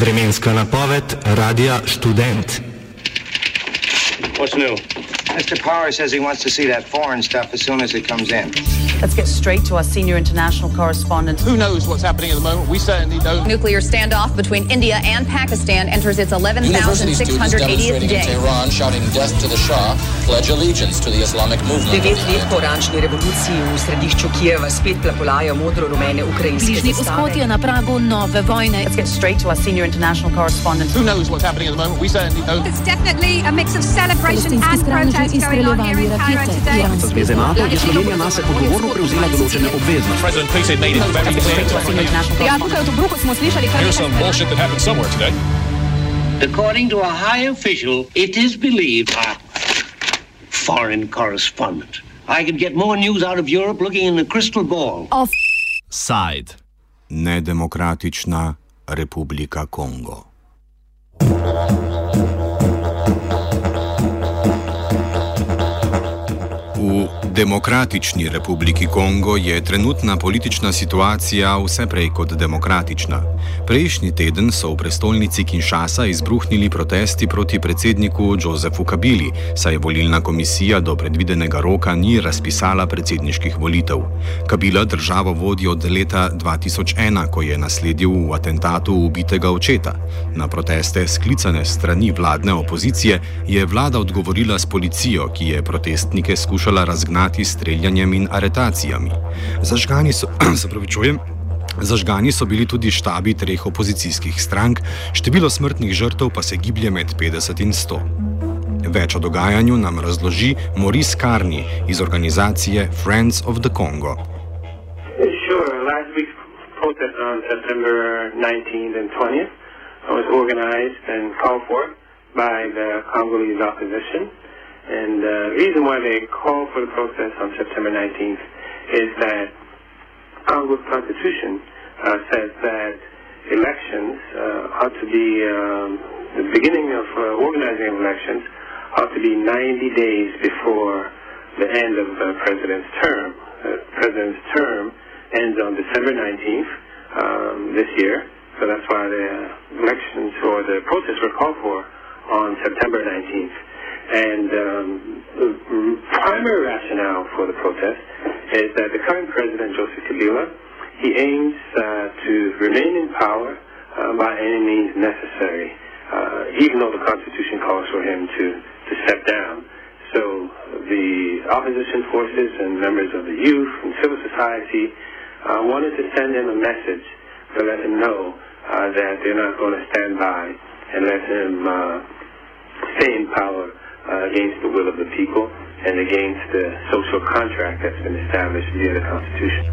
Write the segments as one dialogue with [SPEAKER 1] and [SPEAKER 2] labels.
[SPEAKER 1] Vremenska napoved Radia Student.
[SPEAKER 2] What's new?
[SPEAKER 3] Mr. Power says he wants to see that foreign stuff as soon as it comes in.
[SPEAKER 4] Let's get straight to our senior international correspondent.
[SPEAKER 5] Who knows what's happening at the moment? We certainly don't.
[SPEAKER 6] Nuclear standoff between India and Pakistan enters its 11,680th day.
[SPEAKER 7] In Tehran shouting death to the Shah, pledge allegiance to the Islamic movement.
[SPEAKER 8] Devet let po oranžni revoluciji v središču Kijeva spet plapolajo modro-rumene ukrajinske
[SPEAKER 4] Bližnji vzhod je na pragu nove vojne. Let's get straight to our senior international correspondent.
[SPEAKER 5] Who knows what's happening at the moment? We certainly don't.
[SPEAKER 9] It's definitely a mix of celebration and protest going on here in Cairo today.
[SPEAKER 10] prevzela določene obveznosti.
[SPEAKER 5] Tega
[SPEAKER 9] ja, tukaj v Bruku smo slišali kar
[SPEAKER 5] nekaj.
[SPEAKER 11] According to a high official, it is believed foreign correspondent. I could get more news out of Europe looking in a crystal ball.
[SPEAKER 12] Offside. Nedemokratična republika Kongo. Demokratični republiki Kongo je trenutna politična situacija vse prej kot demokratična. Prejšnji teden so v prestolnici Kinshasa izbruhnili protesti proti predsedniku Josefu Kabili, saj volilna komisija do predvidenega roka ni razpisala predsedniških volitev. Kabila državo vodi od leta 2001, ko je nasledil v atentatu ubitega očeta. Na proteste sklicane strani vladne opozicije je vlada odgovorila s policijo, ki je protestnike skušala razgnati s streljanjem in aretacijami. Zažgani so, se pravičujem. Zažgani so bili tudi štabi treh opozicijskih strank, število smrtnih žrtev pa se giblje med 50 in 100. Več o dogajanju nam razloži Maurice Carney iz organizacije Friends of the Congo.
[SPEAKER 13] Sure. Last week's protest on September 19th and 20th was organized and called for by the Congolese opposition. And the uh, reason why they called for the protest on September 19th is that Congo's constitution uh, says that elections uh, ought to be, um, the beginning of uh, organizing elections ought to be 90 days before the end of the president's term. The president's term ends on December 19th um, this year, so that's why the elections or the protests were called for on September 19th. And um, the primary rationale for the protest is that the current president, Joseph Kabila, he aims uh, to remain in power uh, by any means necessary, uh, even though the Constitution calls for him to, to step down. So the opposition forces and members of the youth and civil society uh, wanted to send him a message to let him know uh, that they're not going to stand by and let him uh, stay in power uh, against the will of the people and against the social contract that's been established via the Constitution.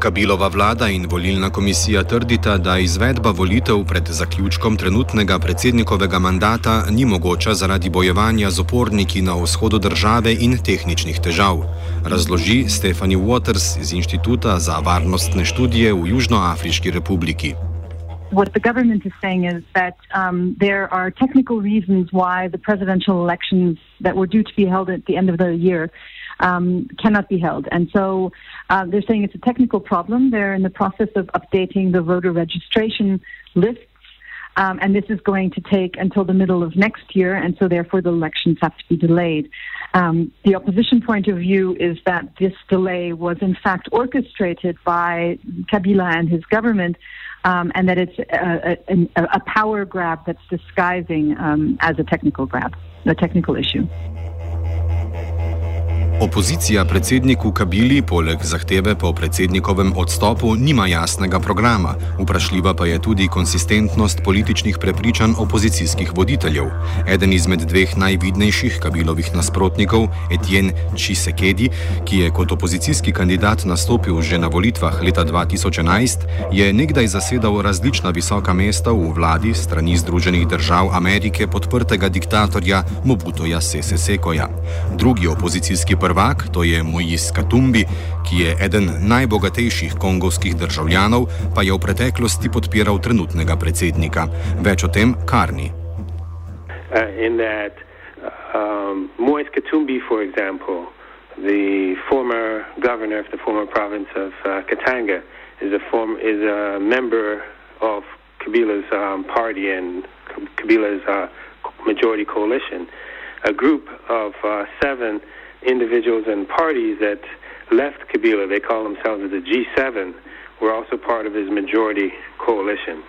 [SPEAKER 12] Kabilova vlada in volilna komisija trdita, da izvedba volitev pred zaključkom trenutnega predsednikovega mandata ni mogoča zaradi bojevanja z oporniki na vzhodu države in tehničnih težav, razloži Stephanie Waters iz Inštituta za varnostne študije v Južnoafriški republiki.
[SPEAKER 14] What the government is saying is that um, there are technical reasons why the presidential elections that were due to be held at the end of the year um, cannot be held. And so uh, they're saying it's a technical problem. They're in the process of updating the voter registration lists. Um, and this is going to take until the middle of next year, and so therefore the elections have to be delayed. Um, the opposition point of view is that this delay was in fact orchestrated by Kabila and his government um, and that it's a, a, a, power grab that's disguising um, as a technical grab, a technical issue.
[SPEAKER 12] Opozicija predsedniku Kabili poleg zahteve po predsednikovem odstopu nima jasnega programa, vprašljiva pa je tudi konsistentnost političnih prepričanj opozicijskih voditeljev. Eden izmed dveh najvidnejših Kabilovih nasprotnikov, Etienne Chisekedi, ki je kot opozicijski kandidat nastopil že na volitvah leta 2011, je nekdaj zasedal različna visoka mesta v vladi strani Združenih držav Amerike podprtega diktatorja Mobutoja Sese Sekoja. Drugi opozicijski prvak prvak, to je Mojis Katumbi, ki je eden najbogatejših kongovskih državljanov, pa je v preteklosti podpiral trenutnega predsednika. Več o tem, Karni.
[SPEAKER 13] Uh, um, Moise Katumbi, for example, the former governor of the former province of uh, Katanga, is a form is a member of Kabila's um, party and Kabila's uh, majority coalition, a group of uh, seven individuals and parties that left Kabila. They call themselves the G7. Were also part of his majority coalition.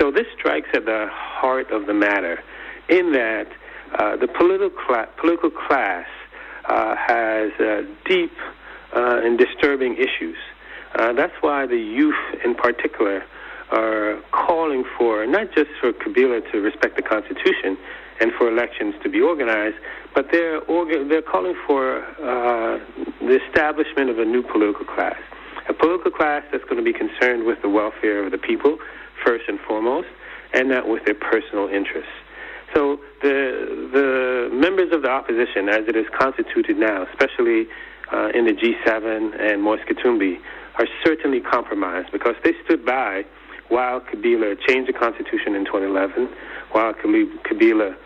[SPEAKER 13] So this strikes at the heart of the matter, in that uh, the political cla- political class uh, has uh, deep uh, and disturbing issues. Uh, that's why the youth, in particular, are calling for not just for Kabila to respect the Constitution and for elections to be organized, but they're orga- they're calling for uh, the establishment of a new political class, a political class that's going to be concerned with the welfare of the people first and foremost, and not with their personal interests. So the the members of the opposition, as it is constituted now, especially uh, in the G7 and Moise Katumbi, are certainly compromised because they stood by while Kabila changed the constitution in 2011, while Kabila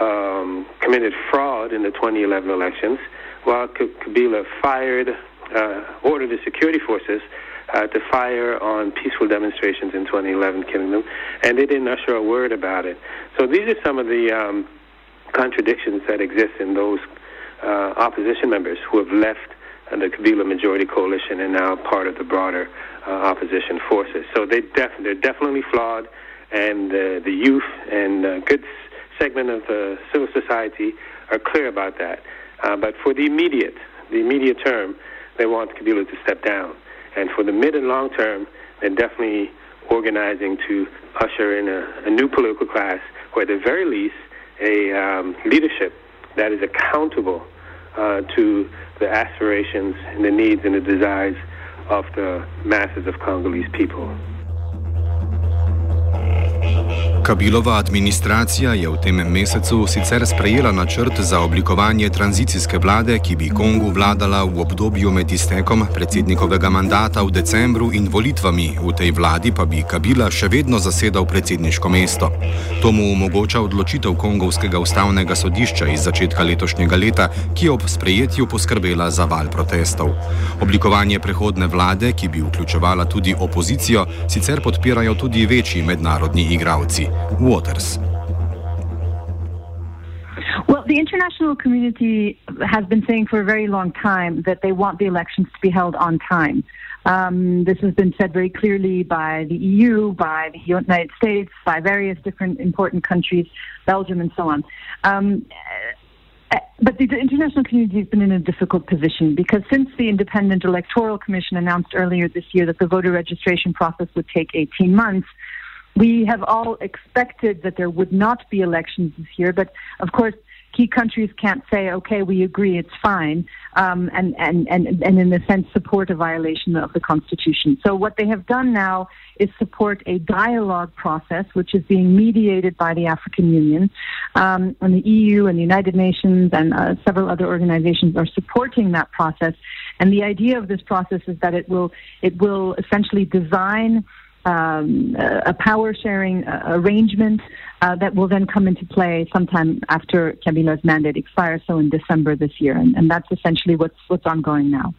[SPEAKER 13] um, committed fraud in the 2011 elections, while Kabila fired, uh, ordered the security forces uh, to fire on peaceful demonstrations in 2011, killing them, and they didn't usher a word about it. So these are some of the um, contradictions that exist in those uh, opposition members who have left the Kabila majority coalition and now part of the broader uh, opposition forces. So they def- they're definitely flawed, and uh, the youth and uh, good segment of the civil society are clear about that. Uh, but for the immediate, the immediate term, they want Kabila to step down. And for the mid and long term, they're definitely organizing to usher in a, a new political class, or at the very least, a um, leadership that is accountable uh, to the aspirations and the needs and the desires of the masses of Congolese people.
[SPEAKER 12] Kabilova administracija je v tem mesecu sicer sprejela načrt za oblikovanje tranzicijske vlade, ki bi Kongu vladala v obdobju med iztekom predsednikovega mandata v decembru in volitvami. V tej vladi pa bi Kabila še vedno zasedal predsedniško mesto. To mu omogoča odločitev Kongovskega ustavnega sodišča iz začetka letošnjega leta, ki je ob sprejetju poskrbela za val protestov. Oblikovanje prehodne vlade, ki bi vključevala tudi opozicijo, sicer podpirajo tudi večji mednarodni igravci. Wolters.
[SPEAKER 14] Well, the international community has been saying for a very long time that they want the elections to be held on time. Um, this has been said very clearly by the EU, by the United States, by various different important countries, Belgium, and so on. Um, but the international community has been in a difficult position because since the Independent Electoral Commission announced earlier this year that the voter registration process would take 18 months, we have all expected that there would not be elections this year, but of course, key countries can't say, okay, we agree, it's fine, um, and, and, and, and in a sense support a violation of the Constitution. So what they have done now is support a dialogue process, which is being mediated by the African Union, um, and the EU and the United Nations and uh, several other organizations are supporting that process. And the idea of this process is that it will, it will essentially design um, a power sharing arrangement uh, that will then come into play sometime after Kabila's mandate expires, so in December this year. And, and that's essentially what's, what's ongoing now.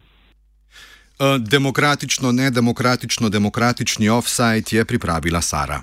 [SPEAKER 12] Uh, demokratično, nedemokratično, demokratični offside je pripravila Sara.